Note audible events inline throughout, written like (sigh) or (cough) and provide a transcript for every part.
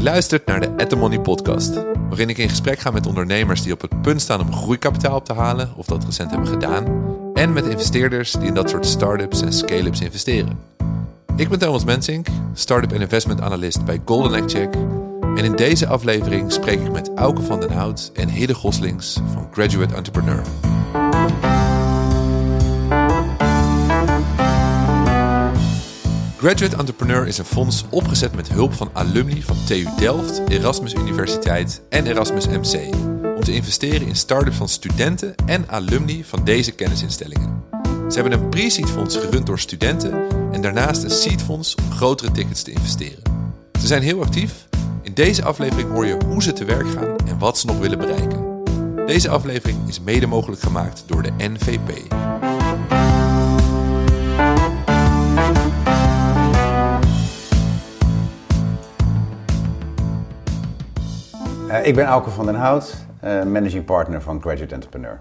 Je luistert naar de At Money podcast, waarin ik in gesprek ga met ondernemers die op het punt staan om groeikapitaal op te halen of dat recent hebben gedaan, en met investeerders die in dat soort start-ups en scale-ups investeren. Ik ben Thomas Mensink, start-up en investment analyst bij Golden Egg. En in deze aflevering spreek ik met Auke van den Hout en Hidde Goslings van Graduate Entrepreneur. Graduate Entrepreneur is een fonds opgezet met hulp van alumni van TU Delft, Erasmus Universiteit en Erasmus MC. Om te investeren in start-ups van studenten en alumni van deze kennisinstellingen. Ze hebben een pre-seed fonds gerund door studenten en daarnaast een seed fonds om grotere tickets te investeren. Ze zijn heel actief. In deze aflevering hoor je hoe ze te werk gaan en wat ze nog willen bereiken. Deze aflevering is mede mogelijk gemaakt door de NVP. Uh, ik ben Auke van den Hout, uh, managing partner van Graduate Entrepreneur.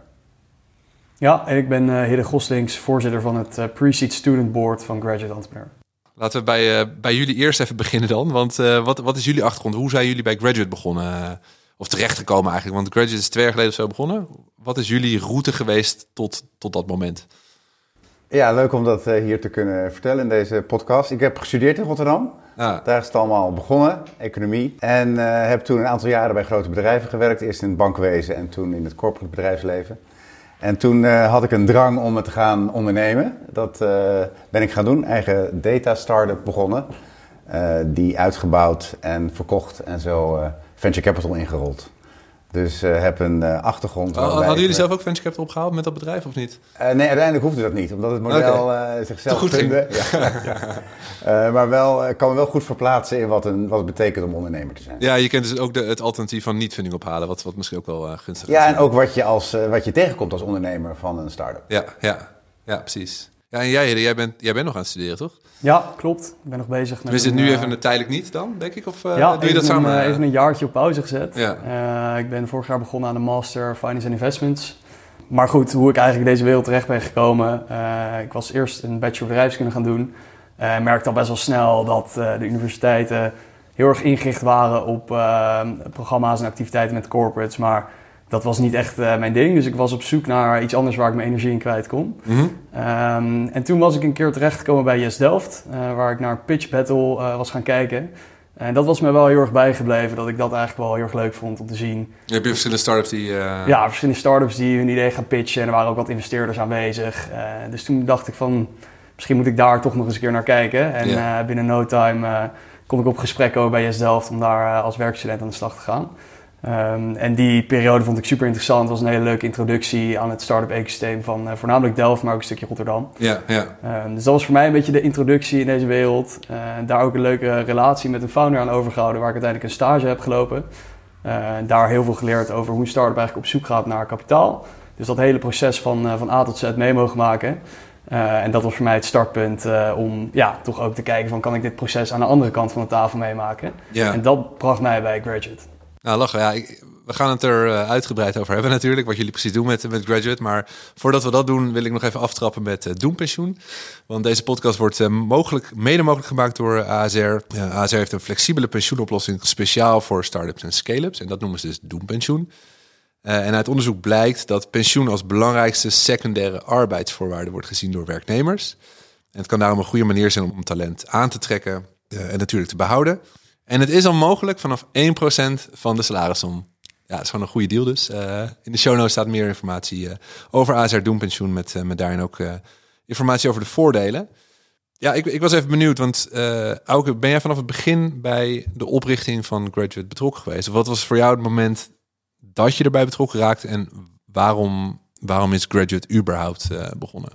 Ja, en ik ben uh, Hidde Goslings, voorzitter van het Pre-Seed Student Board van Graduate Entrepreneur. Laten we bij, bij jullie eerst even beginnen dan. Want wat, wat is jullie achtergrond? Hoe zijn jullie bij Graduate begonnen? of terechtgekomen eigenlijk? Want Graduate is twee jaar geleden of zo begonnen. Wat is jullie route geweest tot, tot dat moment? Ja, leuk om dat hier te kunnen vertellen in deze podcast. Ik heb gestudeerd in Rotterdam. Ah. Daar is het allemaal begonnen, economie. En uh, heb toen een aantal jaren bij grote bedrijven gewerkt. Eerst in het bankwezen en toen in het corporate bedrijfsleven. En toen uh, had ik een drang om het te gaan ondernemen. Dat uh, ben ik gaan doen. Eigen data startup begonnen. die uitgebouwd en verkocht en zo venture capital ingerold. Dus uh, heb een uh, achtergrond. Oh, hadden jullie zelf ook venture capital opgehaald met dat bedrijf of niet? Uh, nee, uiteindelijk hoefde dat niet, omdat het model okay. zichzelf goed gunde. (laughs) Ja. maar wel, kan me wel goed verplaatsen in wat, een, wat het betekent om ondernemer te zijn. Ja, je kent dus ook de, het alternatief van niet-funding ophalen, wat, wat misschien ook wel gunstig is. Ja, en ook wat je, als, wat je tegenkomt als ondernemer van een start-up. Ja, ja, ja precies. Ja, en jij, jij bent, jij bent nog aan het studeren, toch? Ja, klopt. Ik ben nog bezig met... Is het nu uh, even tijdelijk niet dan, denk ik? Of uh, ja, doe je dat samen? Een, uh, even een jaartje op pauze gezet. Ja. ik ben vorig jaar begonnen aan de Master Finance and Investments. Maar goed, hoe ik eigenlijk deze wereld terecht ben gekomen. ik was eerst een bachelor bedrijfskunde gaan doen. En merkte al best wel snel dat de universiteiten heel erg ingericht waren op programma's en activiteiten met corporates. Maar dat was niet echt uh, mijn ding. Dus ik was op zoek naar iets anders waar ik mijn energie in kwijt kon. Mm -hmm. um, en toen was ik een keer terechtgekomen bij Yes Delft, uh, waar ik naar Pitch Battle uh, was gaan kijken. En dat was me wel heel erg bijgebleven, dat ik dat eigenlijk wel heel erg leuk vond om te zien. Je hebt je verschillende startups die... Ja, verschillende startups die hun idee gaan pitchen. En er waren ook wat investeerders aanwezig. dus toen dacht ik van, misschien moet ik daar toch nog eens een keer naar kijken. En yeah. binnen no time kon ik op gesprek komen bij Yes Delft om daar als werkstudent aan de slag te gaan. Um, en die periode vond ik super interessant. Het was een hele leuke introductie aan het start-up ecosysteem van uh, voornamelijk Delft, maar ook een stukje Rotterdam. Ja, ja. Um, dus dat was voor mij een beetje de introductie in deze wereld. Uh, daar ook een leuke relatie met een founder aan overgehouden, waar ik uiteindelijk een stage heb gelopen. Uh, daar heel veel geleerd over hoe een start-up eigenlijk op zoek gaat naar kapitaal. Dus dat hele proces van, van A tot Z mee mogen maken. en dat was voor mij het startpunt om ja, toch ook te kijken van kan ik dit proces aan de andere kant van de tafel meemaken. Ja. En dat bracht mij bij Graduate. Nou, lachen. We gaan het er uh, uitgebreid over hebben natuurlijk, wat jullie precies doen met, met Graduate. Maar voordat we dat doen, wil ik nog even aftrappen met uh, Doenpensioen. Want deze podcast wordt uh, mogelijk, mede mogelijk gemaakt door ASR. ASR heeft een flexibele pensioenoplossing speciaal voor start-ups en scale-ups. En dat noemen ze dus Doenpensioen. en uit onderzoek blijkt dat pensioen als belangrijkste secundaire arbeidsvoorwaarde wordt gezien door werknemers. En het kan daarom een goede manier zijn om talent aan te trekken en natuurlijk te behouden. En het is al mogelijk vanaf 1% van de salarissom. Ja, het is gewoon een goede deal dus. Uh, in de show notes staat meer informatie uh, over ASR Doenpensioen... met, uh, met daarin ook informatie over de voordelen. Ja, ik, ik was even benieuwd, want Auke, ben jij vanaf het begin... bij de oprichting van Graduate betrokken geweest? Wat was voor jou het moment dat je erbij betrokken raakte... en waarom, waarom is Graduate überhaupt begonnen?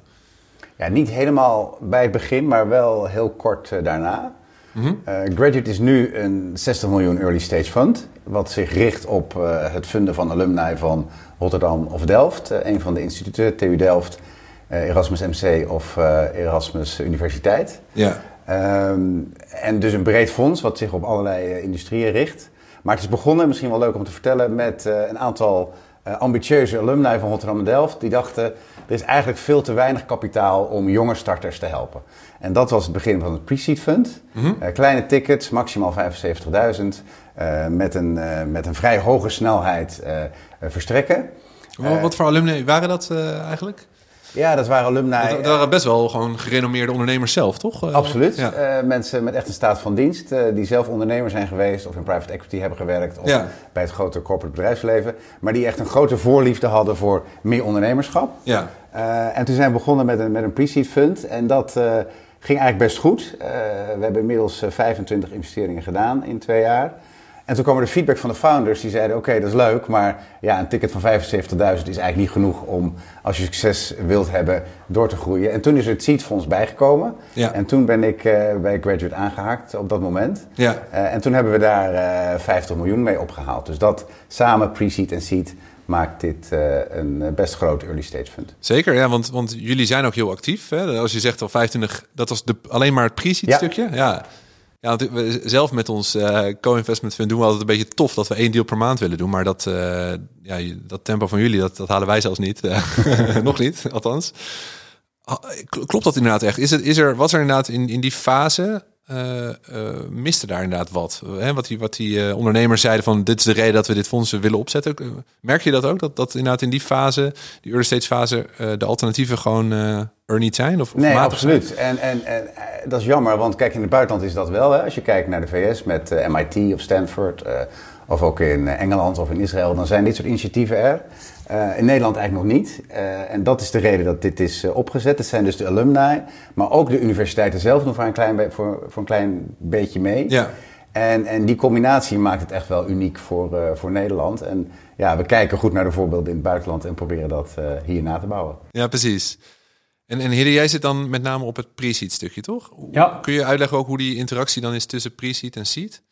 Ja, niet helemaal bij het begin, maar wel heel kort daarna... Mm Graduate is nu een 60 miljoen early stage fund, wat zich richt op uh, het funden van alumni van Rotterdam of Delft, uh, een van de instituten, TU Delft, Erasmus MC of Erasmus Universiteit. Ja. Um, en dus een breed fonds wat zich op allerlei industrieën richt. Maar het is begonnen, misschien wel leuk om te vertellen, met een aantal ambitieuze alumni van Rotterdam en Delft. Die dachten, er is eigenlijk veel te weinig kapitaal om jonge starters te helpen. En dat was het begin van het Pre-Seed Fund. Mhm. kleine tickets, maximaal 75.000. met, een, met een vrij hoge snelheid verstrekken. Wat voor alumni waren dat eigenlijk? Ja, dat waren alumni. Dat, waren best wel gewoon gerenommeerde ondernemers zelf, toch? Eh, Absoluut. Eh, mensen met echt een staat van dienst, uh, die zelf ondernemer zijn geweest of in private equity hebben gewerkt of bij het grote corporate bedrijfsleven, maar die echt een grote voorliefde hadden voor meer ondernemerschap. Ja. en toen zijn we begonnen met een, met een pre-seed fund en dat ging eigenlijk best goed. we hebben inmiddels 25 investeringen gedaan in twee jaar. En toen kwam er de feedback van de founders. Die zeiden, oké, dat is leuk, maar ja, een ticket van 75.000 is eigenlijk niet genoeg om, als je succes wilt hebben, door te groeien. En toen is er het Seed bijgekomen. Ja. En toen ben ik uh, bij Graduate aangehaakt op dat moment. Ja. Uh, en toen hebben we daar uh, eh, 50 miljoen mee opgehaald. Dus dat samen, pre-seed en seed, maakt dit een best groot early stage fund. Zeker, ja, want, want jullie zijn ook heel actief. Hè? Als je zegt al 25, dat was de, alleen maar het pre-seed stukje. Ja. Ja, we zelf met ons uh, co-investment fund doen we altijd een beetje tof dat we één deal per maand willen doen. Maar dat, uh, ja, dat tempo van jullie, dat, dat halen wij zelfs niet. (laughs) Nog niet, althans. Klopt dat inderdaad echt? Is, het, is er, was er inderdaad in, in die fase uh, miste daar inderdaad wat. Hè? Wat die, wat die uh, ondernemers zeiden van dit is de reden dat we dit fonds willen opzetten. Merk je dat ook? Dat, dat inderdaad in die fase, die early stage fase, de alternatieven gewoon er niet zijn? Of, of nee, absoluut. En, en, en dat is jammer, want kijk, in het buitenland is dat wel. Hè? Als je kijkt naar de VS met MIT of Stanford, of ook in Engeland of in Israël, dan zijn dit soort initiatieven er. Uh, in Nederland eigenlijk nog niet. Uh, en dat is de reden dat dit is uh, opgezet. Het zijn dus de alumni, maar ook de universiteiten zelf doen voor een klein, voor, voor een klein beetje mee. Ja. En, en die combinatie maakt het echt wel uniek voor, voor Nederland. En ja, we kijken goed naar de voorbeelden in het buitenland en proberen dat hier na te bouwen. Ja, precies. En, en Hidde, jij zit dan met name op het pre-seed stukje, toch? Ja. Kun je uitleggen ook hoe die interactie dan is tussen pre-seed en seed?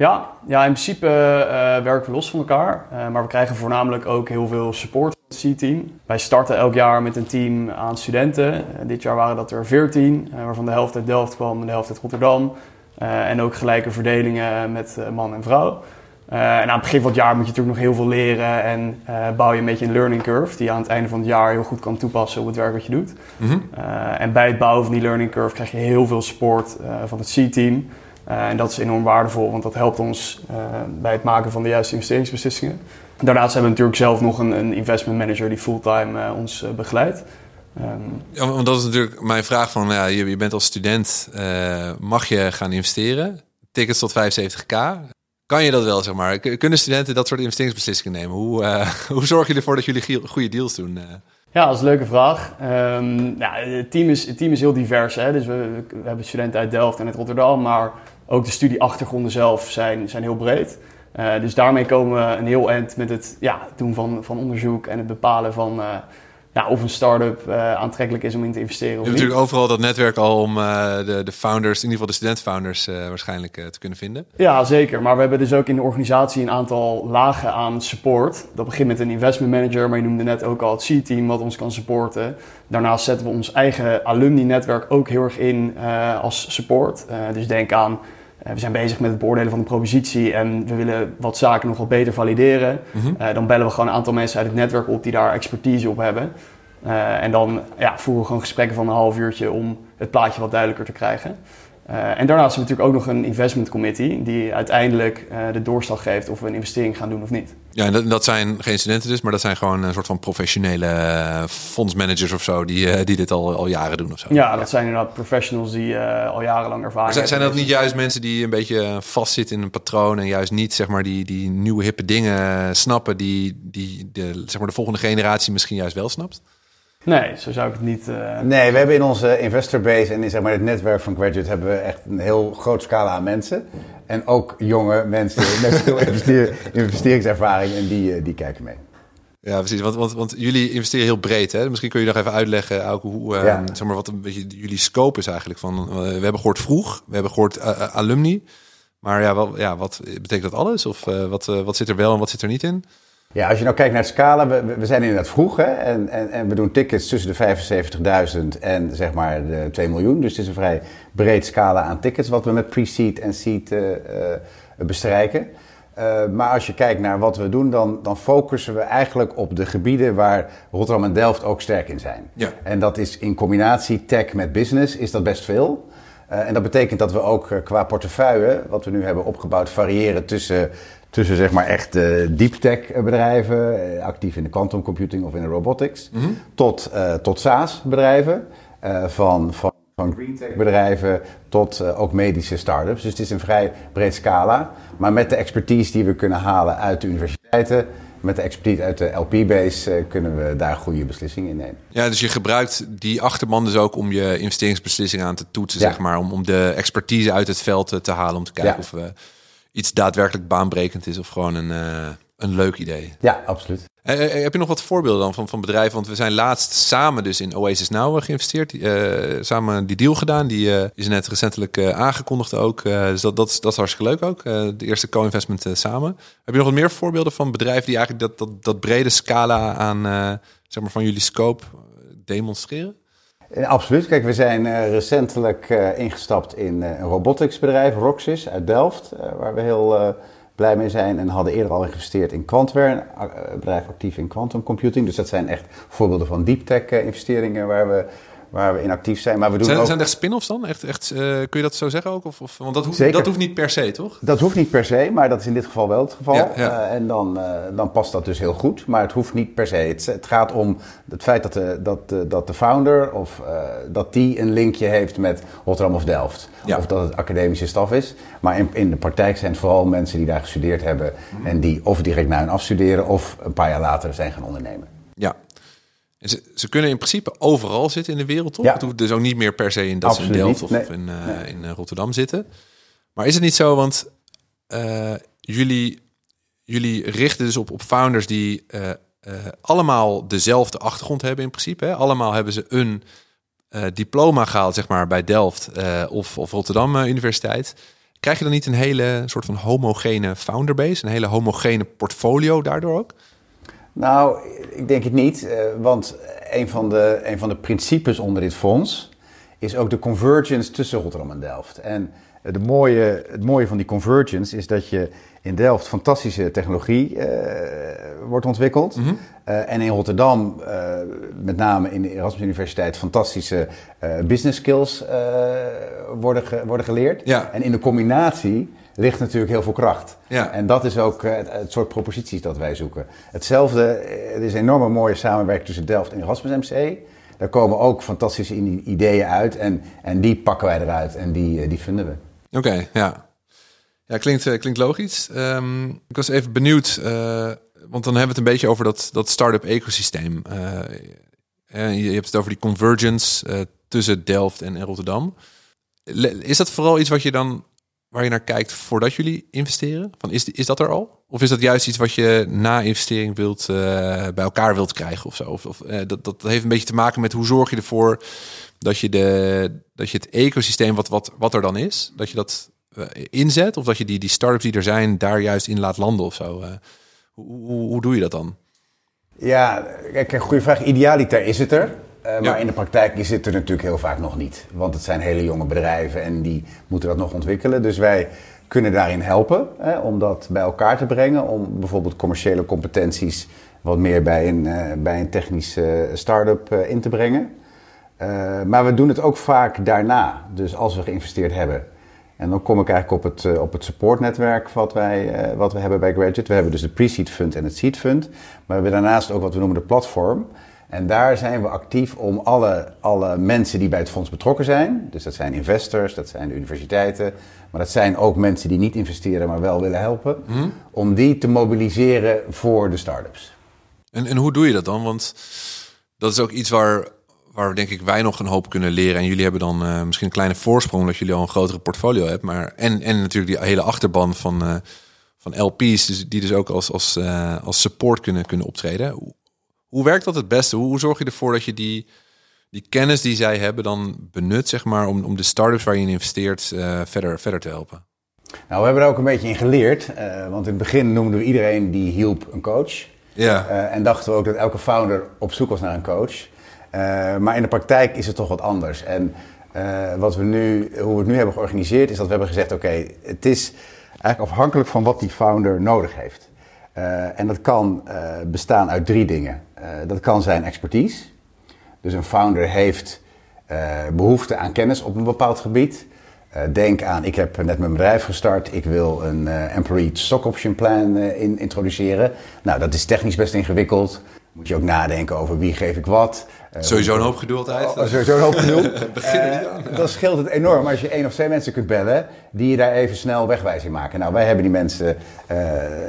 Ja, ja in principe uh, werken we los van elkaar. Uh, maar we krijgen voornamelijk ook heel veel support van het C-team. Wij starten elk jaar met een team aan studenten. dit jaar waren dat er 14, waarvan de helft uit Delft kwam en de helft uit Rotterdam. en ook gelijke verdelingen met man en vrouw. en aan het begin van het jaar moet je natuurlijk nog heel veel leren en bouw je een beetje een learning curve die je aan het einde van het jaar heel goed kan toepassen op het werk wat je doet. Mhm. en bij het bouwen van die learning curve krijg je heel veel support van het C-team. Eh, en dat is enorm waardevol, want dat helpt ons eh, bij het maken van de juiste investeringsbeslissingen. Daarnaast hebben we natuurlijk zelf nog een, een investment manager die fulltime uh, ons begeleidt. Um, ja, want dat is natuurlijk mijn vraag van, ja, je, je bent als student, mag je gaan investeren? Tickets tot 75k. Kan je dat wel, zeg maar? Kunnen studenten dat soort investeringsbeslissingen nemen? Hoe, (laughs) hoe zorg je ervoor dat jullie goede deals doen? Ja, dat is een leuke vraag. Um, ja, het, team is, het team is heel divers. Hè? Dus we, hebben studenten uit Delft en uit Rotterdam, maar ook de studieachtergronden zelf zijn, zijn heel breed. Uh, dus daarmee komen we een heel eind met het ja, doen van, van onderzoek en het bepalen van uh, ja, of een start-up uh, aantrekkelijk is om in te investeren. Je hebt natuurlijk overal dat netwerk al om de, de founders, in ieder geval de student-founders, waarschijnlijk te kunnen vinden. Ja, zeker. Maar we hebben dus ook in de organisatie een aantal lagen aan support. Dat begint met een investment manager, maar je noemde net ook al het C-team wat ons kan supporten. Daarnaast zetten we ons eigen alumni-netwerk ook heel erg in als support. dus denk aan eh, we zijn bezig met het beoordelen van de propositie en we willen wat zaken nog wat beter valideren. Mhm. Eh, dan bellen we gewoon een aantal mensen uit het netwerk op die daar expertise op hebben. Eh, en dan ja, voeren we gewoon gesprekken van een half uurtje om het plaatje wat duidelijker te krijgen. En daarnaast hebben we natuurlijk ook nog een investment committee die uiteindelijk de doorslag geeft of we een investering gaan doen of niet. Ja, en dat, dat, zijn geen studenten dus, maar dat zijn gewoon een soort van professionele eh, fondsmanagers of zo, die, uh, die dit al, al jaren doen of zo. Ja, dat zijn inderdaad professionals die uh, al jarenlang ervaring zijn, Zijn dat niet juist mensen die een beetje vastzitten in een patroon en juist niet zeg maar die, die nieuwe hippe dingen snappen die, die de, zeg maar, de volgende generatie misschien juist wel snapt? Nee, zo zou ik het niet. Uh... Nee, we hebben in onze investor base en in zeg maar, het netwerk van Graduate hebben we echt een heel groot scala aan mensen. En ook jonge mensen (laughs) met veel investeringservaring en die, eh, die kijken mee. Ja, precies. Want, want, want jullie investeren heel breed. Hè? Misschien kun je nog even uitleggen, Auke, hoe, uh, zeg maar, wat een beetje jullie scope is eigenlijk. Van, we hebben gehoord vroeg, we hebben gehoord alumni. Maar ja, wel, ja, wat betekent dat alles? Of wat, wat zit er wel en wat zit er niet in? Ja, als je nou kijkt naar het scala, we, we zijn inderdaad vroeg hè, en, en, en we doen tickets tussen de 75.000 en zeg maar de 2 miljoen. Dus het is een vrij breed scala aan tickets wat we met pre-seed en seed uh, bestrijken. maar als je kijkt naar wat we doen, dan, dan focussen we eigenlijk op de gebieden waar Rotterdam en Delft ook sterk in zijn. Ja. En dat is in combinatie tech met business, is dat best veel. en dat betekent dat we ook qua portefeuille, wat we nu hebben opgebouwd, variëren tussen tussen zeg maar echt uh, deep tech bedrijven, uh, actief in de quantum computing of in de robotics, mm -hmm. tot, uh, tot SaaS bedrijven, van, van, van green tech bedrijven tot ook medische start-ups. Dus het is een vrij breed scala, maar met de expertise die we kunnen halen uit de universiteiten, met de expertise uit de LP-base kunnen we daar goede beslissingen in nemen. Ja, dus je gebruikt die achterban dus ook om je investeringsbeslissingen aan te toetsen, zeg maar. Om, om de expertise uit het veld te halen, om te kijken of we iets daadwerkelijk baanbrekend is of gewoon een, uh, een leuk idee. Ja, absoluut. Uh, heb je nog wat voorbeelden dan van, van bedrijven? Want we zijn laatst samen dus in Oasis Now geïnvesteerd. Uh, samen die deal gedaan. Die is net recentelijk aangekondigd ook. dus dat, dat, is, dat is hartstikke leuk ook. de eerste co-investment samen. Heb je nog wat meer voorbeelden van bedrijven die eigenlijk dat, dat, dat brede scala aan zeg maar van jullie scope demonstreren? Absoluut. Kijk, we zijn uh, recentelijk uh, ingestapt in uh, een roboticsbedrijf, Roxys, uit Delft, waar we heel blij mee zijn. En hadden eerder al geïnvesteerd in Quantware, een bedrijf actief in quantum computing. Dus dat zijn echt voorbeelden van deep tech investeringen waar we waar we in actief zijn. Maar we doen zijn, ook... zijn er spin-offs dan? Echt, echt, uh, kun je dat zo zeggen ook? Of, of, want dat hoeft, dat hoeft niet per se, toch? Dat hoeft niet per se, maar dat is in dit geval wel het geval. Ja, ja. Uh, en dan, uh, dan past dat dus heel goed. Maar het hoeft niet per se. Het, het gaat om het feit dat de, dat, de, dat de founder of dat die een linkje heeft met Rotterdam of Delft. Ja. Of dat het academische staf is. Maar in, in de praktijk zijn het vooral mensen die daar gestudeerd hebben. Mm -hmm. En die of direct na hun afstuderen of een paar jaar later zijn gaan ondernemen. Ze, ze, kunnen in principe overal zitten in de wereld, toch? Ja. Het hoeft dus ook niet meer per se in dat ze in Delft of, nee. in, uh, nee. in uh, Rotterdam zitten. Maar is het niet zo, want uh, jullie, jullie richten dus op, op founders die allemaal dezelfde achtergrond hebben in principe. Hè? Allemaal hebben ze een diploma gehaald, zeg maar, bij Delft of, of Rotterdam Universiteit. Krijg je dan niet een hele soort van homogene founderbase, een hele homogene portfolio daardoor ook? Nou, ik denk het niet. Uh, want een van, de, een van de principes onder dit fonds is ook de convergence tussen Rotterdam en Delft. En de mooie, het mooie van die convergence is dat je in Delft fantastische technologie uh, wordt ontwikkeld. Mm -hmm. uh, en in Rotterdam, met name in de Erasmus Universiteit, fantastische business skills worden, ge, worden geleerd. Ja. En in de combinatie ligt natuurlijk heel veel kracht. Ja. En dat is ook het, het, soort proposities dat wij zoeken. Hetzelfde, er is een enorme mooie samenwerking tussen Delft en Erasmus MC. Daar komen ook fantastische ideeën uit en, en die pakken wij eruit en die, die vinden we. Oké, okay, ja. Ja, klinkt, klinkt logisch. Um, ik was even benieuwd, uh, want dan hebben we het een beetje over dat, dat start-up ecosysteem. Uh, je hebt het over die convergence uh, tussen Delft en Rotterdam. Is dat vooral iets wat je dan waar je naar kijkt voordat jullie investeren? Van is, is dat er al? Of is dat juist iets wat je na investering wilt, uh, bij elkaar wilt krijgen of zo? Of, uh, dat, dat heeft een beetje te maken met hoe zorg je ervoor dat je, de, dat je het ecosysteem wat, wat, wat er dan is, dat je dat uh, inzet? Of dat je die, die start-ups die er zijn daar juist in laat landen of zo? Hoe, hoe, hoe doe je dat dan? Ja, kijk, een goede vraag. Idealiter is het er. Uh, ja. Maar in de praktijk is het er natuurlijk heel vaak nog niet. Want het zijn hele jonge bedrijven en die moeten dat nog ontwikkelen. Dus wij kunnen daarin helpen hè, om dat bij elkaar te brengen. Om bijvoorbeeld commerciële competenties wat meer bij een, uh, bij een technische start-up uh, in te brengen. maar we doen het ook vaak daarna. Dus als we geïnvesteerd hebben. En dan kom ik eigenlijk op het, op het supportnetwerk wat, wij, wat we hebben bij Graduate. We hebben dus de pre-seed fund en het seed fund. Maar we hebben daarnaast ook wat we noemen de platform. En daar zijn we actief om alle, alle mensen die bij het fonds betrokken zijn, dus dat zijn investors, dat zijn de universiteiten, maar dat zijn ook mensen die niet investeren, maar wel willen helpen, hmm. om die te mobiliseren voor de start-ups. En, en hoe doe je dat dan? Want dat is ook iets waar, waar denk ik wij nog een hoop kunnen leren. En jullie hebben dan uh, misschien een kleine voorsprong dat jullie al een grotere portfolio hebben. Maar, en, en natuurlijk die hele achterban van, uh, van LP's, dus, die dus ook als, als, uh, als support kunnen, kunnen optreden. Hoe werkt dat het beste? Hoe, zorg je ervoor dat je die, die kennis die zij hebben dan benut, zeg maar, om, om de start-ups waar je in investeert uh, verder, verder te helpen? Nou, we hebben er ook een beetje in geleerd. Uh, want in het begin noemden we iedereen die hielp een coach. Ja. Uh, en dachten we ook dat elke founder op zoek was naar een coach. maar in de praktijk is het toch wat anders. En wat we nu, hoe we het nu hebben georganiseerd, is dat we hebben gezegd: oké, okay, het is eigenlijk afhankelijk van wat die founder nodig heeft. En dat kan bestaan uit drie dingen. dat kan zijn expertise. Dus een founder heeft behoefte aan kennis op een bepaald gebied. denk aan, ik heb net mijn bedrijf gestart, ik wil een employee stock option plan in, introduceren. Nou, dat is technisch best ingewikkeld moet je ook nadenken over wie geef ik wat. Uh, sowieso een hoop geduld uit. Oh, sowieso een hoop geduld. (laughs) Begin er niet aan. Uh, dat scheelt het enorm als je één of twee mensen kunt bellen die je daar even snel wegwijzing maken. Nou, wij hebben die mensen, uh,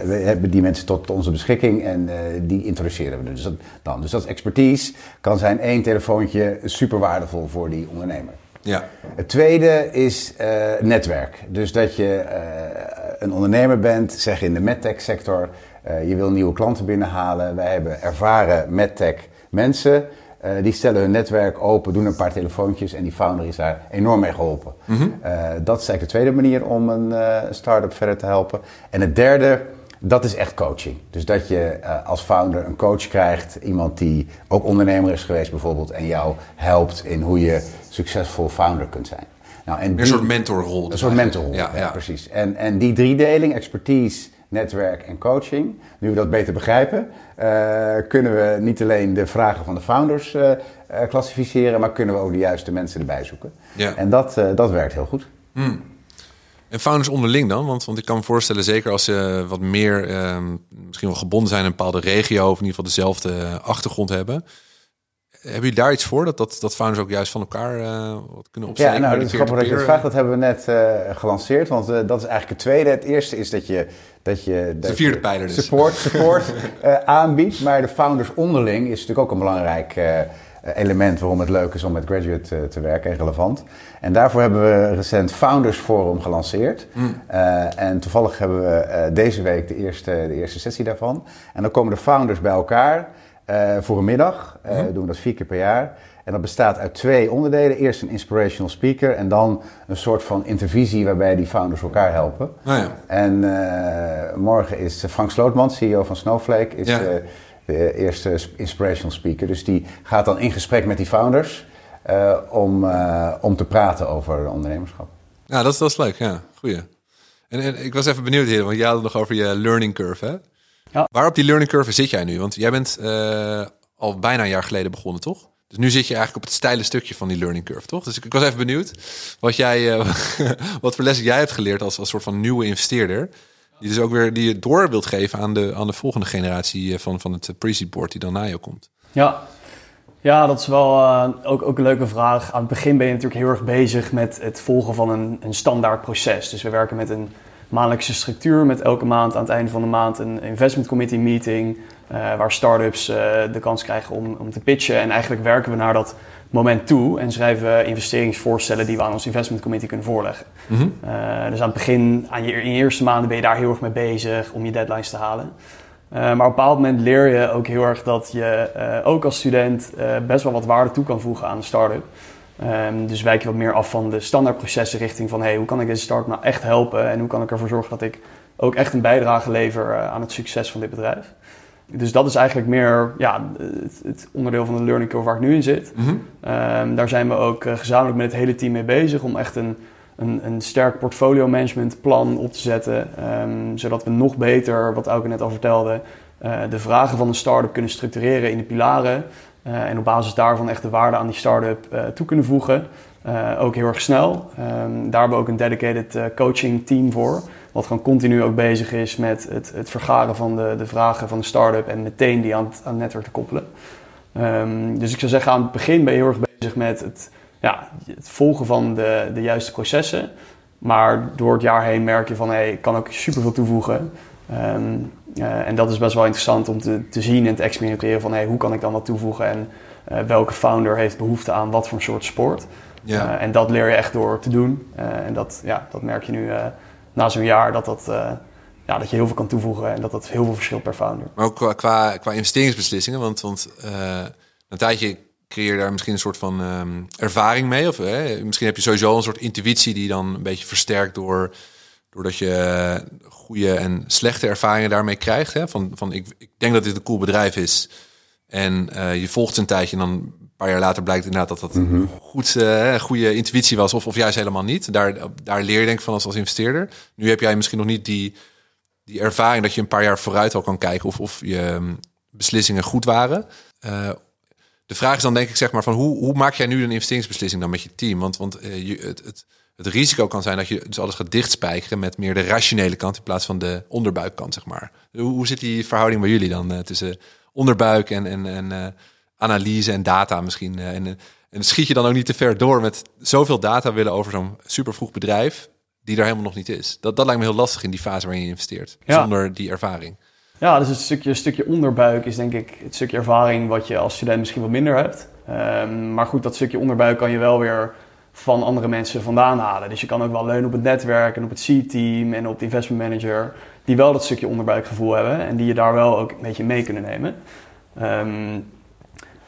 we hebben die mensen tot onze beschikking en die introduceren we dus dat, dan. Dus dat is expertise. Kan zijn één telefoontje super waardevol voor die ondernemer. Ja. Het tweede is netwerk. Dus dat je een ondernemer bent, zeg in de medtech sector uh, je wil nieuwe klanten binnenhalen. Wij hebben ervaren medtech mensen. Uh, die stellen hun netwerk open, doen een paar telefoontjes en die founder is daar enorm mee geholpen. Mm -hmm. uh, dat is eigenlijk de tweede manier om een start-up verder te helpen. En het derde, dat is echt coaching. Dus dat je als founder een coach krijgt, iemand die ook ondernemer is geweest bijvoorbeeld, en jou helpt in hoe je succesvol founder kunt zijn. Nou, en een soort mentorrol. Een soort mentorrol, ja, ja. precies. En, en die driedeling, expertise, netwerk en coaching. Nu we dat beter begrijpen, uh, kunnen we niet alleen de vragen van de founders uh, klassificeren, maar kunnen we ook de juiste mensen erbij zoeken. Ja. En dat, dat werkt heel goed. Hmm. En founders onderling dan? Want, want ik kan me voorstellen, zeker als ze wat meer ehm, misschien wel gebonden zijn in een bepaalde regio, of in ieder geval dezelfde achtergrond hebben hebben jullie daar iets voor? Dat, dat, dat founders ook juist van elkaar uh, wat kunnen opsteken? Ja, nou, dat is grappig dat je het vraagt. Dat hebben we net uh, gelanceerd. Want uh, dat is eigenlijk het tweede. Het eerste is dat je... Dat je de vierde pijler dus. Support, (laughs) support aanbiedt. Maar de founders onderling is natuurlijk ook een belangrijk element... waarom het leuk is om met Graduate te werken en relevant. En daarvoor hebben we recent Founders Forum gelanceerd. Mm. en toevallig hebben we deze week de eerste, de eerste sessie daarvan. En dan komen de founders bij elkaar... Uh, voor een middag. Uh, doen we dat vier keer per jaar. En dat bestaat uit twee onderdelen. Eerst een inspirational speaker en dan een soort van intervisie waarbij die founders elkaar helpen. Oh ja. En uh, morgen is Frank Slootman, CEO van Snowflake, is ja. de eerste inspirational speaker. Dus die gaat dan in gesprek met die founders om, om te praten over ondernemerschap. Ja, dat, dat is leuk. Ja, goeie. En, en ik was even benieuwd hier, want jij had het nog over je learning curve, hè? Ja. Waar op die learning curve zit jij nu? Want jij bent uh, al bijna een jaar geleden begonnen, toch? Dus nu zit je eigenlijk op het steile stukje van die learning curve, toch? Dus ik, ik was even benieuwd wat, jij, uh, (laughs) wat voor lessen jij hebt geleerd als, als soort van nieuwe investeerder. Die dus ook weer die je door wilt geven aan de, aan de volgende generatie eh, van, van het pre-seed board die dan na je komt. Ja, ja, dat is wel uh, ook, ook een leuke vraag. Aan het begin ben je natuurlijk heel erg bezig met het volgen van een, een standaard proces. Dus we werken met een maandelijkse structuur met elke maand aan het einde van de maand een investment committee meeting. Uh, waar startups uh, de kans krijgen om, om te pitchen. En eigenlijk werken we naar dat moment toe en schrijven we investeringsvoorstellen die we aan ons investment committee kunnen voorleggen. Mm -hmm. uh, dus aan het begin, aan je, in je eerste maanden ben je daar heel erg mee bezig om je deadlines te halen. maar op een bepaald moment leer je ook heel erg dat je ook als student best wel wat waarde toe kan voegen aan een start-up. Um, dus wijk je wat meer af van de standaardprocessen richting van hey, hoe kan ik deze start nou echt helpen en hoe kan ik ervoor zorgen dat ik ook echt een bijdrage lever uh, aan het succes van dit bedrijf. Dus dat is eigenlijk meer ja, het, het onderdeel van de learning curve waar ik nu in zit. Mm -hmm. um, daar zijn we ook uh, gezamenlijk met het hele team mee bezig om echt een, een, een sterk portfolio management plan op te zetten. Um, zodat we nog beter, wat Auke net al vertelde, uh, de vragen van een start-up kunnen structureren in de pilaren. Uh, en op basis daarvan echt de waarde aan die start-up uh, toe kunnen voegen. Uh, ook heel erg snel. Um, daar hebben we ook een dedicated coaching team voor. Wat gewoon continu ook bezig is met het, het vergaren van de, de vragen van de start-up en meteen die aan het, aan netwerk te koppelen. Um, dus ik zou zeggen, aan het begin ben je heel erg bezig met het, ja, het volgen van de, de juiste processen. Maar door het jaar heen merk je van, hé, hey, ik kan ook superveel toevoegen. Um, uh, en dat is best wel interessant om te, te zien en te experimenteren van hey, hoe kan ik dan wat toevoegen en uh, welke founder heeft behoefte aan wat voor soort sport. Ja. Uh, en dat leer je echt door te doen. en dat, ja, dat merk je nu na zo'n jaar dat, dat, ja, dat je heel veel kan toevoegen en dat dat heel veel verschilt per founder. Maar ook qua, qua, qua investeringsbeslissingen, want, want een tijdje creëer je daar misschien een soort van um, ervaring mee. Of misschien heb je sowieso een soort intuïtie die dan een beetje versterkt door doordat je goede en slechte ervaringen daarmee krijgt. Hè? Van, van ik, ik denk dat dit een cool bedrijf is. En uh, je volgt een tijdje en dan paar jaar later blijkt inderdaad dat dat mm goed, uh, goede intuïtie was, of, of juist helemaal niet. Daar, daar leer je denk ik van als, als investeerder. Nu heb jij misschien nog niet die, die ervaring dat je een paar jaar vooruit al kan kijken of, of je ehm, beslissingen goed waren. Uh, de vraag is dan denk ik zeg maar van hoe, hoe maak jij nu een investeringsbeslissing dan met je team? Want, want je, het, het, het risico kan zijn dat je dus alles gaat dichtspijkeren met meer de rationele kant in plaats van de onderbuikkant, zeg maar. Hoe, hoe zit die verhouding bij jullie dan uh, tussen onderbuik en, en, en analyse en data misschien? en, en schiet je dan ook niet te ver door met zoveel data willen over zo'n super vroeg bedrijf die er helemaal nog niet is? Dat, dat lijkt me heel lastig in die fase waarin je investeert, zonder die ervaring. Ja, dus het stukje, stukje onderbuik is denk ik het stukje ervaring wat je als student misschien wat minder hebt. Um, maar goed, dat stukje onderbuik kan je wel weer van andere mensen vandaan halen. Dus je kan ook wel leunen op het netwerk en op het C-team en op de investment manager, die wel dat stukje onderbuikgevoel hebben en die je daar wel ook een beetje mee kunnen nemen. Um,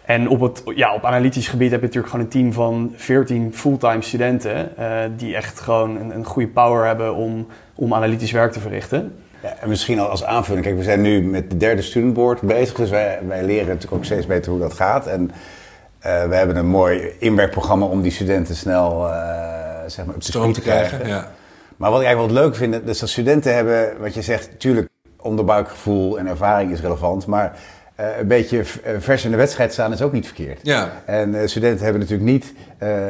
en op, het, ja, op analytisch gebied heb je natuurlijk gewoon een team van 14 fulltime studenten. Uh, die echt gewoon een, een, goede power hebben om, om analytisch werk te verrichten. Ja, en misschien al als aanvulling. Kijk, we zijn nu met de derde studentboard bezig. Dus wij, wij leren natuurlijk ook steeds beter hoe dat gaat. En uh, we hebben een mooi inwerkprogramma om die studenten snel uh, zeg maar, op de stroom te krijgen. Ja. Maar wat ik eigenlijk wel leuk vind, dus dat studenten hebben, wat je zegt, natuurlijk onderbuikgevoel en ervaring is relevant. Maar uh, een beetje eh, vers in de wedstrijd staan is ook niet verkeerd. Ja. En studenten hebben natuurlijk niet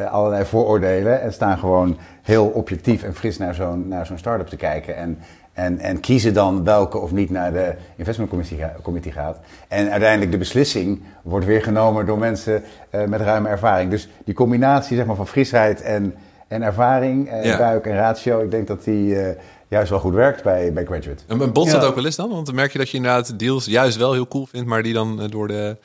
allerlei vooroordelen en staan gewoon heel objectief en fris naar zo'n, naar zo'n start-up te kijken. En, en, en kiezen dan welke of niet naar de investmentcommittee gaat. En uiteindelijk de beslissing wordt weer genomen door mensen met ruime ervaring. Dus die combinatie zeg maar, van frisheid en, en ervaring, en buik en ratio, ik denk dat die juist wel goed werkt bij, bij Graduate. En botst dat ook wel eens dan? Want dan merk je dat je inderdaad deals juist wel heel cool vindt, maar die dan eh, door de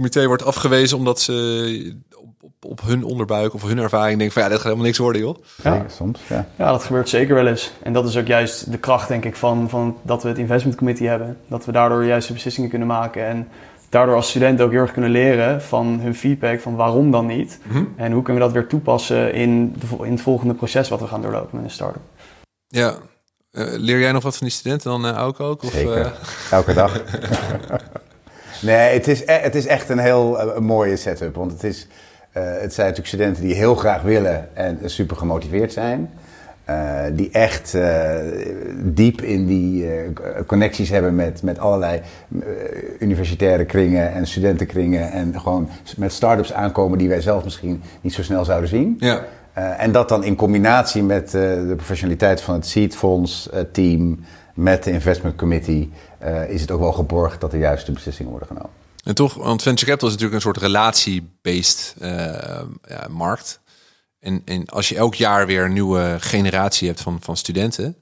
comité wordt afgewezen omdat ze op, op, hun onderbuik of hun ervaring denken van ja, dit gaat helemaal niks worden joh. Ja, soms. Ja. ja, dat gebeurt zeker wel eens. En dat is ook juist de kracht denk ik van, van dat we het investment committee hebben. Dat we daardoor juiste beslissingen kunnen maken en daardoor als studenten ook heel erg kunnen leren van hun feedback van waarom dan niet. Mhm. En hoe kunnen we dat weer toepassen in, de, in het volgende proces wat we gaan doorlopen met een start-up. Ja. Uh, leer jij nog wat van die studenten dan uh, ook? ook of, Zeker. Uh... Elke dag. (laughs) nee, het is, e-, het is echt een heel mooie setup. Want het, is, het zijn natuurlijk studenten die heel graag willen en super gemotiveerd zijn. die echt diep in die connecties hebben met, met allerlei universitaire kringen en studentenkringen. En gewoon met start-ups aankomen die wij zelf misschien niet zo snel zouden zien. Ja. En dat dan in combinatie met de professionaliteit van het seedfonds team, met de investment committee, is het ook wel geborgd dat de juiste beslissingen worden genomen. En toch, want venture capital is natuurlijk een soort relatie-based ja, markt. En, en als je elk jaar weer een nieuwe generatie hebt van, van studenten,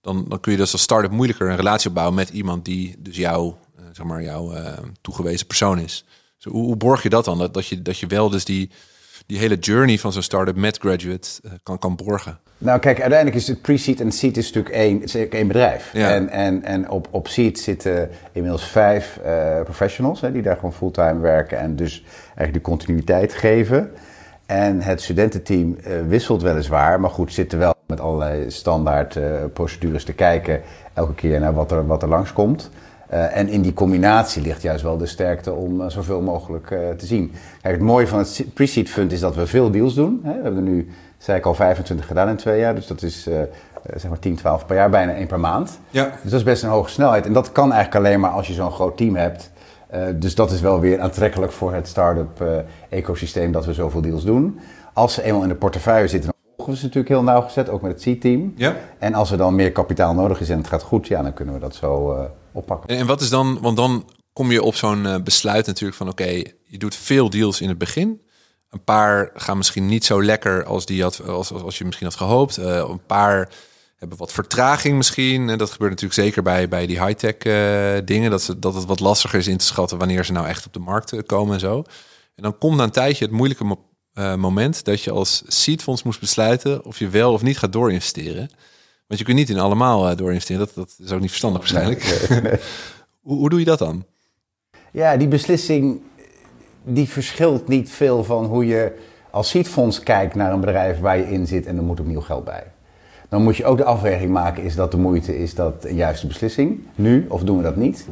dan, dan kun je dus als start-up moeilijker een relatie opbouwen met iemand die dus jouw, zeg maar, jouw toegewezen persoon is. Dus hoe, borg je dat dan? Dat, dat, je, dat je wel dus die die hele journey van zo'n start-up met graduate kan, kan borgen? Nou, kijk, uiteindelijk is het pre-seed en seed is natuurlijk één, is één bedrijf. Ja. En, en, en op, op seed zitten inmiddels vijf uh, professionals hè, die daar gewoon fulltime werken en dus eigenlijk de continuïteit geven. En het studententeam uh, wisselt weliswaar, maar goed, zitten wel met allerlei standaard procedures te kijken elke keer naar wat er, wat er langskomt. Uh, en in die combinatie ligt juist wel de sterkte om uh, zoveel mogelijk uh, te zien. Kijk, het mooie van het Pre-Seed Fund is dat we veel deals doen. Hè. We hebben er nu, zei ik al, 25 gedaan in twee jaar. Dus dat is zeg maar 10, 12 per jaar, bijna één per maand. Ja. Dus dat is best een hoge snelheid. En dat kan eigenlijk alleen maar als je zo'n groot team hebt. dus dat is wel weer aantrekkelijk voor het start-up ecosysteem dat we zoveel deals doen. Als ze eenmaal in de portefeuille zitten, dan volgen we ze natuurlijk heel nauwgezet, ook met het C-team. Ja. En als er dan meer kapitaal nodig is en het gaat goed, ja, dan kunnen we dat zo oppakken. En wat is dan, want dan kom je op zo'n besluit natuurlijk van oké, je doet veel deals in het begin. Een paar gaan misschien niet zo lekker als, die had, als, als, je misschien had gehoopt. Uh, een paar hebben wat vertraging misschien. En dat gebeurt natuurlijk zeker bij, bij die high-tech uh, dingen. Dat, ze, dat het wat lastiger is in te schatten wanneer ze nou echt op de markt komen en zo. En dan komt na een tijdje het moeilijke mo moment dat je als seedfonds moest besluiten of je wel of niet gaat doorinvesteren. Want je kunt niet in allemaal uh, doorinvesteren. Dat, dat is ook niet verstandig waarschijnlijk. (laughs) hoe, hoe doe je dat dan? Ja, die beslissing die verschilt niet veel van hoe je als seedfonds kijkt naar een bedrijf waar je in zit en er moet opnieuw geld bij. Dan moet je ook de afweging maken, is dat de moeite, is dat een juiste beslissing nu of doen we dat niet?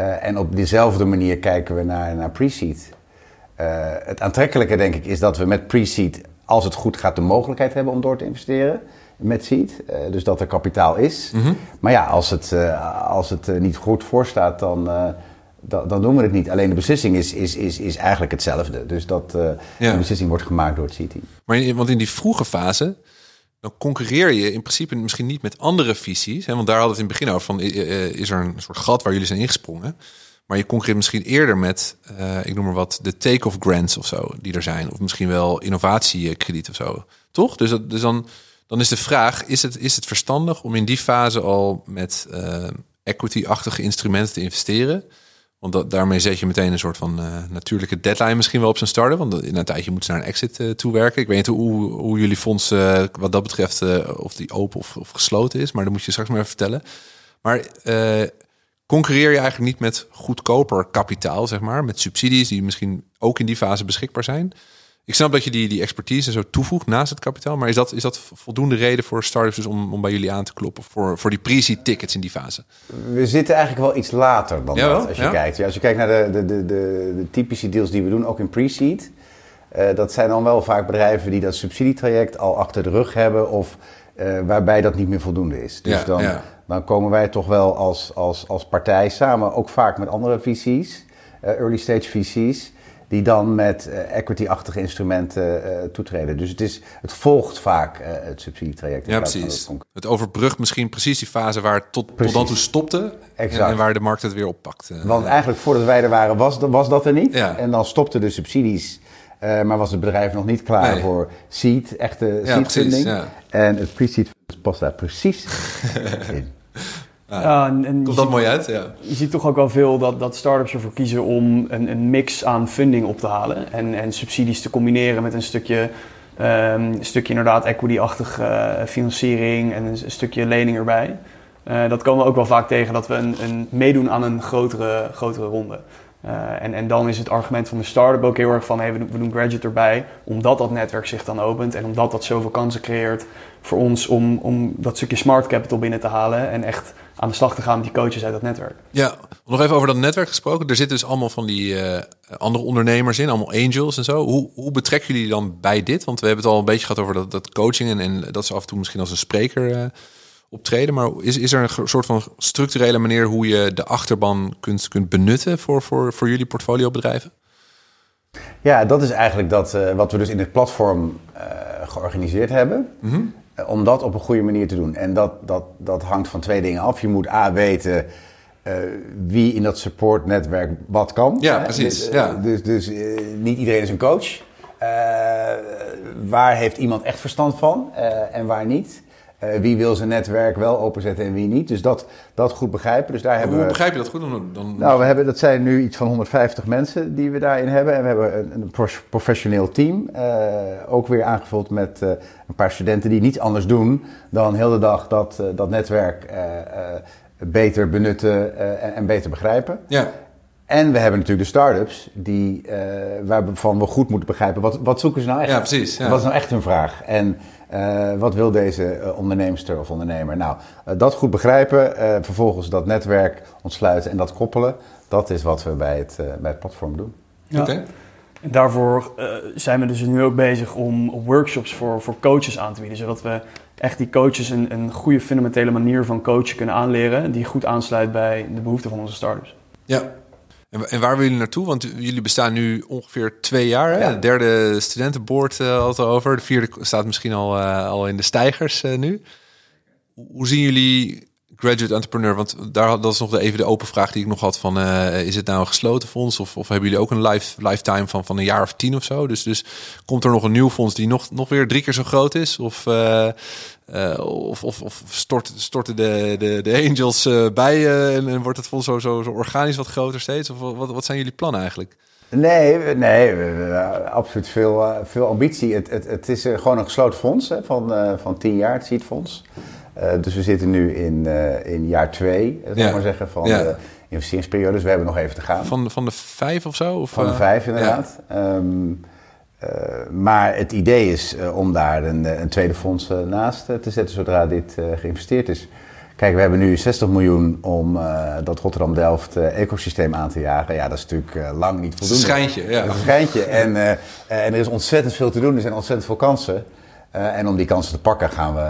Uh, en op dezelfde manier kijken we naar, naar pre-seed. het aantrekkelijke, denk ik, is dat we met pre-seed, als het goed gaat, de mogelijkheid hebben om door te investeren met seed. dus dat er kapitaal is. Mhm. Maar ja, als het, als het niet goed voorstaat, dan dan, dan doen we het niet. Alleen de beslissing is, is, is, is eigenlijk hetzelfde. Dus dat uh, de beslissing wordt gemaakt door het CT. Maar in, want in die vroege fase, dan concurreer je in principe misschien niet met andere visies. Hè? Want daar hadden we het in het begin over van, is er een soort gat waar jullie zijn ingesprongen. Maar je concurreert misschien eerder met, uh, ik noem maar wat, de take-off grants of zo, die er zijn. Of misschien wel innovatiekrediet of zo. Toch? Dus, dat, dus dan, dan is de vraag, is het, is het verstandig om in die fase al met uh, equity-achtige instrumenten te investeren? Want daarmee zet je meteen een soort van uh, natuurlijke deadline misschien wel op zijn starten. Want in een tijdje moeten ze naar een exit uh, toe werken. Ik weet niet hoe, hoe jullie fonds uh, wat dat betreft, of die open of, of, gesloten is. Maar dan moet je straks maar vertellen. Maar concurreer je eigenlijk niet met goedkoper kapitaal, zeg maar. Met subsidies die misschien ook in die fase beschikbaar zijn. Ik snap dat je die, die expertise zo toevoegt naast het kapitaal. Maar is dat, is dat voldoende reden voor startups dus om, om bij jullie aan te kloppen voor, voor die pre tickets in die fase? We zitten eigenlijk wel iets later dan dat, als je kijkt. Ja, als je kijkt naar de, de, de, de, de typische deals die we doen, ook in pre-seed. Uh, dat zijn dan wel vaak bedrijven die dat subsidietraject al achter de rug hebben of uh, waarbij dat niet meer voldoende is. Dus dan, dan komen wij toch wel als, als, als partij samen, ook vaak met andere VC's, uh, early stage VC's die dan met uh, equity-achtige instrumenten uh, toetreden. Dus het, is, het volgt vaak uh, het subsidietraject. Ja, precies. Het overbrugt misschien precies die fase waar het tot, tot dan toe stopte. En, en, waar de markt het weer oppakt. Want eigenlijk voordat wij er waren was, was dat er niet. Ja. En dan stopten de subsidies. maar was het bedrijf nog niet klaar nee. voor seed, echte ja, seed Ja. En het pre-seed past daar precies (laughs) in. En, en Komt dat mooi uit, ja. Je ziet toch ook wel veel dat, dat start-ups ervoor kiezen om een, een mix aan funding op te halen. En, en subsidies te combineren met een stukje, um, stukje inderdaad equity-achtige uh, financiering en een, stukje lening erbij. Uh, dat komen we ook wel vaak tegen dat we een, een meedoen aan een grotere, grotere ronde. Uh, en, en dan is het argument van de start-up ook heel erg van hey, we, doen, we doen graduate erbij, omdat dat netwerk zich dan opent en omdat dat zoveel kansen creëert voor ons om, om dat stukje smart capital binnen te halen en echt aan de slag te gaan met die coaches uit dat netwerk. Ja, nog even over dat netwerk gesproken. Er zitten dus allemaal van die uh, andere ondernemers in, allemaal angels en zo. Hoe, hoe betrekken jullie dan bij dit? Want we hebben het al een beetje gehad over dat, dat coaching en, en dat ze af en toe misschien als een spreker uh, optreden. Maar is, is er een soort van structurele manier hoe je de achterban kunt, kunt benutten voor, voor, voor jullie portfoliobedrijven? Ja, dat is eigenlijk dat, uh, wat we dus in het platform georganiseerd hebben. Mm om dat op een goede manier te doen. En dat, dat, dat hangt van twee dingen af. Je moet A weten uh, wie in dat supportnetwerk wat kan. Ja, precies. Dus, ja. dus, dus uh, niet iedereen is een coach. Uh, waar heeft iemand echt verstand van en waar niet? Uh, wie wil zijn netwerk wel openzetten en wie niet. Dus dat, dat goed begrijpen. Dus daar hebben hoe begrijp je dat goed? Dan, dan... Nou, we hebben, dat zijn nu iets van 150 mensen die we daarin hebben. En we hebben een, een professioneel team. Uh, ook weer aangevuld met uh, een paar studenten die niets anders doen dan heel de dag dat, dat netwerk beter benutten en, en, beter begrijpen. Ja. En we hebben natuurlijk de start-ups die, waarvan we goed moeten begrijpen wat, wat zoeken ze nou echt. Ja, precies. Ja. Wat is nou echt hun vraag? En uh, wat wil deze uh, onderneemster of ondernemer? Nou, uh, dat goed begrijpen, vervolgens dat netwerk ontsluiten en dat koppelen. Dat is wat we bij het, bij het platform doen. Ja. Okay. En daarvoor zijn we dus nu ook bezig om workshops voor, voor coaches aan te bieden. Zodat we echt die coaches een, een goede fundamentele manier van coachen kunnen aanleren. Die goed aansluit bij de behoeften van onze startups. Ja, en, en waar willen jullie naartoe? Want jullie bestaan nu ongeveer twee jaar. Hè? De derde studentenboord uh, had het over. De vierde staat misschien al, uh, al in de stijgers uh, nu. Hoe zien jullie graduate entrepreneur? Want daar dat is nog de, even de open vraag die ik nog had van is het nou een gesloten fonds of, of hebben jullie ook een life, lifetime van, van een jaar of tien of zo? Dus, dus komt er nog een nieuw fonds die nog, nog weer drie keer zo groot is? Of uh, of, of, of stort, storten de, de, de angels uh, bij uh, en, en, wordt het vol zo, zo, zo organisch wat groter steeds? Of wat, wat zijn jullie plannen eigenlijk? Nee, nee absoluut veel, veel ambitie. Het, het, het is gewoon een gesloten fonds hè, van, van tien jaar, het Seedfonds. dus we zitten nu in, in jaar twee, zal ik maar zeggen, van ja. de investeringsperiode. Dus we hebben nog even te gaan. Van, van de vijf of zo? Of, van de vijf, inderdaad. Ja. Um, uh, maar het idee is uh, om daar een, een tweede fonds naast te zetten zodra dit geïnvesteerd is. Kijk, we hebben nu 60 miljoen om uh, dat Rotterdam-Delft uh, ecosysteem aan te jagen. Ja, dat is natuurlijk uh, lang niet voldoende. Een schijntje, ja. Een schijntje. En, en er is ontzettend veel te doen. Er zijn ontzettend veel kansen. Uh, en om die kansen te pakken gaan we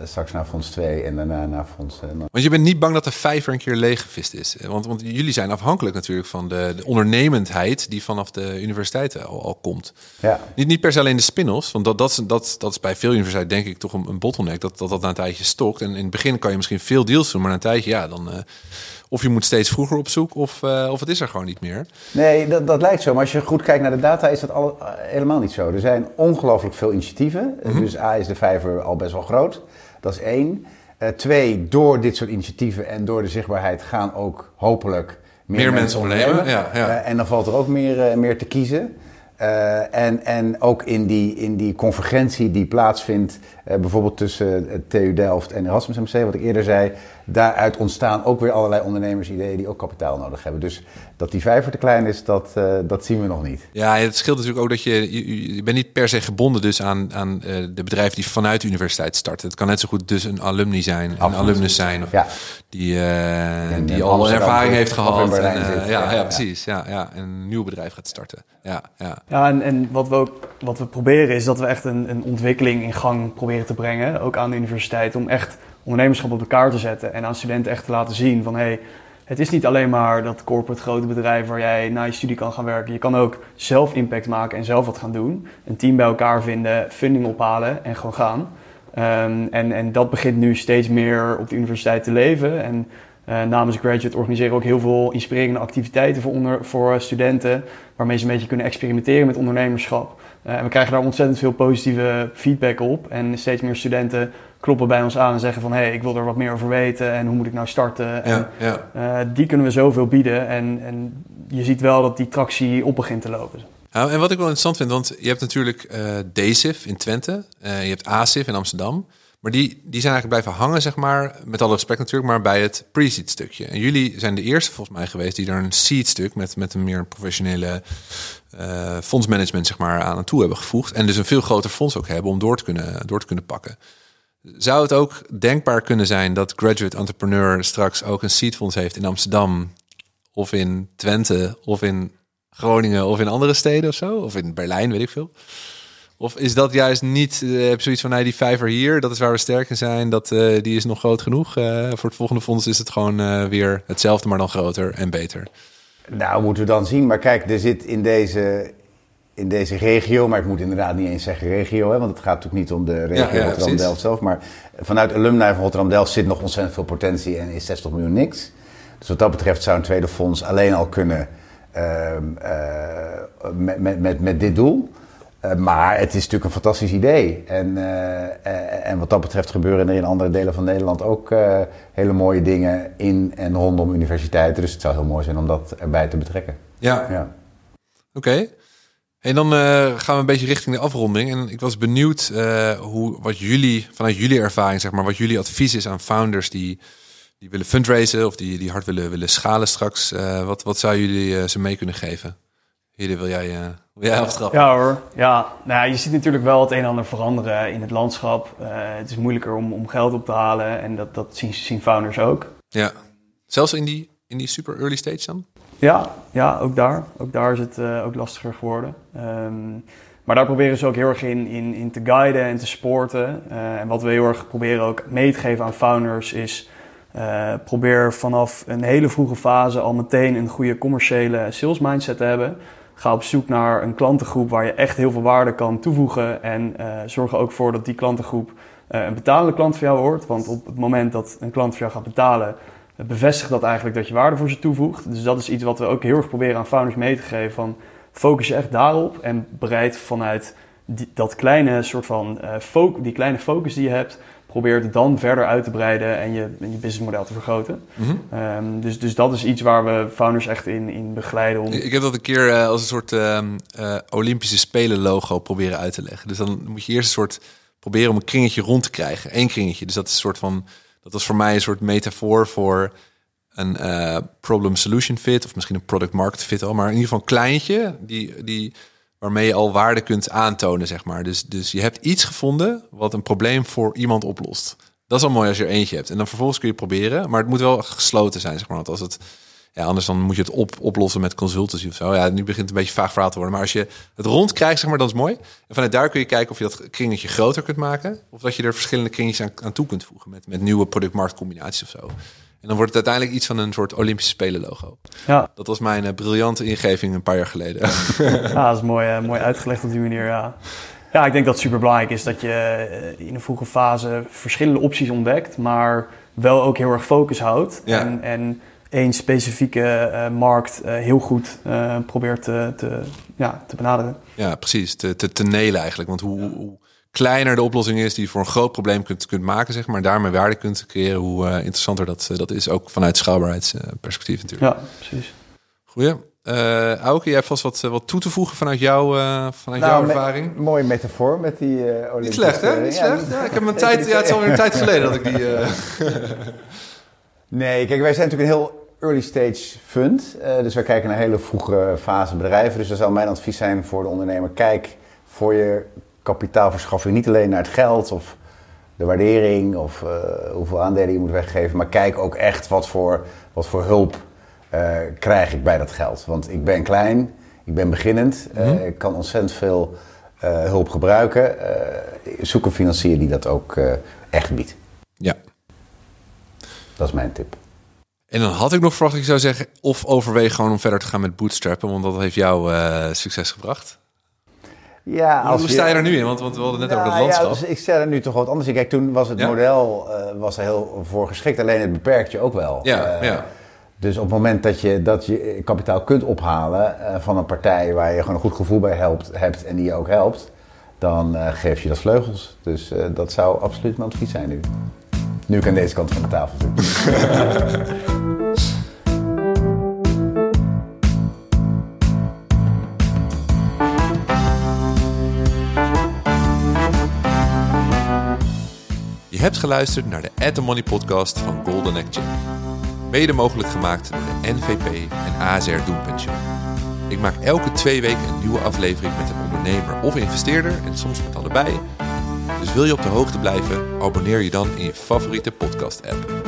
uh, straks naar Fonds 2 en daarna naar Fonds... Uh, want je bent niet bang dat de vijver een keer leeggevist is? Want, want jullie zijn afhankelijk natuurlijk van de, de ondernemendheid die vanaf de universiteiten al, al komt. Ja. Niet, niet per se alleen de spin-offs, want dat, dat, dat, dat is bij veel universiteiten denk ik toch een, een bottleneck. Dat, dat dat na een tijdje stokt. En in het begin kan je misschien veel deals doen, maar na een tijdje, ja, dan of je moet steeds vroeger op zoek, of, uh, of het is er gewoon niet meer. Nee, dat, dat lijkt zo. Maar als je goed kijkt naar de data, is dat al, uh, helemaal niet zo. Er zijn ongelooflijk veel initiatieven. Mm -hmm. Dus A is de vijver al best wel groot. Dat is één. Uh, twee, door dit soort initiatieven en door de zichtbaarheid gaan ook hopelijk meer, meer mensen ondernemen. Ja, ja. en dan valt er ook meer, meer te kiezen. Uh, en, en ook in die, in die convergentie die plaatsvindt, uh, bijvoorbeeld tussen TU Delft en Erasmus MC, wat ik eerder zei, daaruit ontstaan ook weer allerlei ondernemersideeën die ook kapitaal nodig hebben. Dus dat die vijver te klein is, dat, dat zien we nog niet. Ja, het scheelt natuurlijk ook dat je, je, je bent niet per se gebonden dus aan, aan de bedrijven die vanuit de universiteit starten. Het kan net zo goed dus een alumni zijn, Absoluut. een alumnus zijn, of ja. die, en, die al een ervaring heeft gehad. En, ja, ja, ja, precies. Ja, ja, en een nieuw bedrijf gaat starten. Ja, ja. Ja, en, en wat, we ook, wat we proberen is dat we echt een, een ontwikkeling in gang proberen te brengen, ook aan de universiteit, om echt ondernemerschap op elkaar te zetten en aan studenten echt te laten zien van hey, het is niet alleen maar dat corporate grote bedrijf waar jij na je studie kan gaan werken. Je kan ook zelf impact maken en zelf wat gaan doen. Een team bij elkaar vinden, funding ophalen en gewoon gaan. Um, en, en dat begint nu steeds meer op de universiteit te leven. En uh, namens Graduate organiseren we ook heel veel inspirerende activiteiten voor, onder, voor studenten, waarmee ze een beetje kunnen experimenteren met ondernemerschap. Uh, en we krijgen daar ontzettend veel positieve feedback op. En steeds meer studenten kloppen bij ons aan en zeggen van... hé, hey, ik wil er wat meer over weten en hoe moet ik nou starten? Ja, en, ja. Uh, die kunnen we zoveel bieden. En, en je ziet wel dat die tractie op begint te lopen. Nou, en wat ik wel interessant vind, want je hebt natuurlijk uh, DSIF in Twente, je hebt ASIF in Amsterdam... Maar die, die zijn eigenlijk blijven hangen, zeg maar, met alle respect natuurlijk, maar bij het pre-seed stukje. En jullie zijn de eerste volgens mij geweest die er een seed stuk met, met een meer professionele uh, fondsmanagement, zeg maar, aan toe hebben gevoegd. En dus een veel groter fonds ook hebben om door te kunnen, door te kunnen pakken. Zou het ook denkbaar kunnen zijn dat Graduate Entrepreneur straks ook een seedfonds heeft in Amsterdam of in Twente of in Groningen of in andere steden of zo? Of in Berlijn, weet ik veel. Of is dat juist niet, uh, zoiets van, die vijver hier, dat is waar we sterk in zijn, dat, uh, die is nog groot genoeg. Uh, voor het volgende fonds is het gewoon weer hetzelfde, maar dan groter en beter. Nou, moeten we dan zien. Maar kijk, er zit in deze, in deze regio, maar ik moet inderdaad niet eens zeggen regio, hè, want het gaat natuurlijk niet om de regio ja, Rotterdam-Delft zelf. Maar vanuit alumni van Rotterdam-Delft zit nog ontzettend veel potentie en is 60 miljoen niks. Dus wat dat betreft zou een tweede fonds alleen al kunnen ehm, met, met, met, met dit doel. Uh, maar het is natuurlijk een fantastisch idee. En, uh, en wat dat betreft gebeuren er in andere delen van Nederland ook hele mooie dingen in en rondom universiteiten. Dus het zou heel mooi zijn om dat erbij te betrekken. Ja. ja. Oké. Okay. En dan gaan we een beetje richting de afronding. En ik was benieuwd hoe, wat jullie, vanuit jullie ervaring, zeg maar, wat jullie advies is aan founders die, die willen fundraisen of die, die hard willen, willen schalen straks. wat, wat zou jullie ze mee kunnen geven? Hier wil jij, wil jij aftrappen? Ja hoor. Ja, nou, je ziet natuurlijk wel het een en ander veranderen in het landschap. Het is moeilijker om, om geld op te halen en dat, dat zien, zien founders ook. Ja, zelfs in die, in die super early stage dan? Ja, ja ook daar. Ook daar is het uh, ook lastiger geworden. Um, maar daar proberen ze ook heel erg in, in, in te guiden en te supporten. en wat we heel erg proberen ook mee te geven aan founders is... Uh, probeer vanaf een hele vroege fase al meteen een goede commerciële sales mindset te hebben. Ga op zoek naar een klantengroep waar je echt heel veel waarde kan toevoegen. En zorg er ook voor dat die klantengroep een betalende klant voor jou wordt. Want op het moment dat een klant voor jou gaat betalen, bevestigt dat eigenlijk dat je waarde voor ze toevoegt. Dus dat is iets wat we ook heel erg proberen aan founders mee te geven. Van focus je echt daarop en bereid vanuit die, dat kleine soort van die kleine focus die je hebt probeert het dan verder uit te breiden en je, je businessmodel te vergroten. Mhm. Ehm, dus, dus dat is iets waar we founders echt in, in begeleiden. Om... Ik heb dat een keer uh, als een soort uh, uh, Olympische Spelen logo proberen uit te leggen. Dus dan moet je eerst een soort proberen om een kringetje rond te krijgen. Eén kringetje. Dus dat is een soort van. Dat was voor mij een soort metafoor voor een uh, problem solution fit of misschien een product market fit al, maar in ieder geval een kleintje die die waarmee je al waarde kunt aantonen, zeg maar. Dus, dus je hebt iets gevonden wat een probleem voor iemand oplost. Dat is al mooi als je er eentje hebt. En dan vervolgens kun je proberen, maar het moet wel gesloten zijn, zeg maar. Want als het, ja, anders dan moet je het op, oplossen met consultancy of zo. Ja, nu begint het een beetje vaag verhaal te worden. Maar als je het rond krijgt, zeg maar, dat is mooi. En vanuit daar kun je kijken of je dat kringetje groter kunt maken. Of dat je er verschillende kringetjes aan, aan toe kunt voegen met, met nieuwe product-marktcombinaties of zo. En dan wordt het uiteindelijk iets van een soort Olympische Spelen logo. Ja. Dat was mijn uh, briljante ingeving een paar jaar geleden. (laughs) Ja, dat is mooi, uh, mooi uitgelegd op die manier, ja. Ja, ik denk dat het super belangrijk is dat je eh, in een vroege fase verschillende opties ontdekt, maar wel ook heel erg focus houdt. Ja. En, en één specifieke uh, markt uh, heel goed uh, probeert te, te, ja, te benaderen. Ja, precies. Te, te, te nelen eigenlijk. Want hoe, hoe, kleiner de oplossing is die je voor een groot probleem kunt, kunt maken, zeg maar, daarmee waarde kunt creëren, hoe interessanter dat, dat is. Ook vanuit schaalbaarheidsperspectief natuurlijk. Ja, precies. Goeie. Uh, Auke, jij hebt vast wat, wat toe te voegen vanuit, jou, uh, vanuit nou, jouw ervaring. Me mooie metafoor met die uh, Olympische... Niet slecht, hè? Niet slecht. Ja, ik heb een tijd... Ja, het is alweer een (laughs) tijd geleden dat ik die... nee, kijk, wij zijn natuurlijk een heel early stage fund. dus wij kijken naar hele vroege fase bedrijven. Dus dat zou mijn advies zijn voor de ondernemer. Kijk voor je kapitaalverschaffing niet alleen naar het geld of de waardering of hoeveel aandelen je moet weggeven. Maar kijk ook echt wat voor, wat voor hulp uh, krijg ik bij dat geld. Want ik ben klein, ik ben beginnend, mm ik kan ontzettend veel hulp gebruiken. zoek een financier die dat ook echt biedt. Ja. Dat is mijn tip. En dan had ik nog verwacht dat je zou zeggen... of overweeg gewoon om verder te gaan met bootstrappen... want dat heeft jou succes gebracht. Ja, als Hoe sta je, er nu in? Want, want we hadden net over dat landschap. Ja, dus ik sta er nu toch wat anders in. Kijk, toen was het model uh, was er heel voor geschikt. Alleen het beperkt je ook wel. Ja, uh, ja. Dus op het moment dat je, dat je kapitaal kunt ophalen van een partij waar je gewoon een goed gevoel bij helpt, hebt en die je ook helpt, dan geef je dat vleugels. Dus dat zou absoluut mijn advies zijn nu. Nu ik aan deze kant van de tafel zit. (laughs) hebt geluisterd naar de At The Money podcast van Golden Exchange. Mede mogelijk gemaakt door de NVP en ASR Doenpensioen. Ik maak elke twee weken een nieuwe aflevering met een ondernemer of investeerder en soms met allebei. Dus wil je op de hoogte blijven, abonneer je dan in je favoriete podcast-app.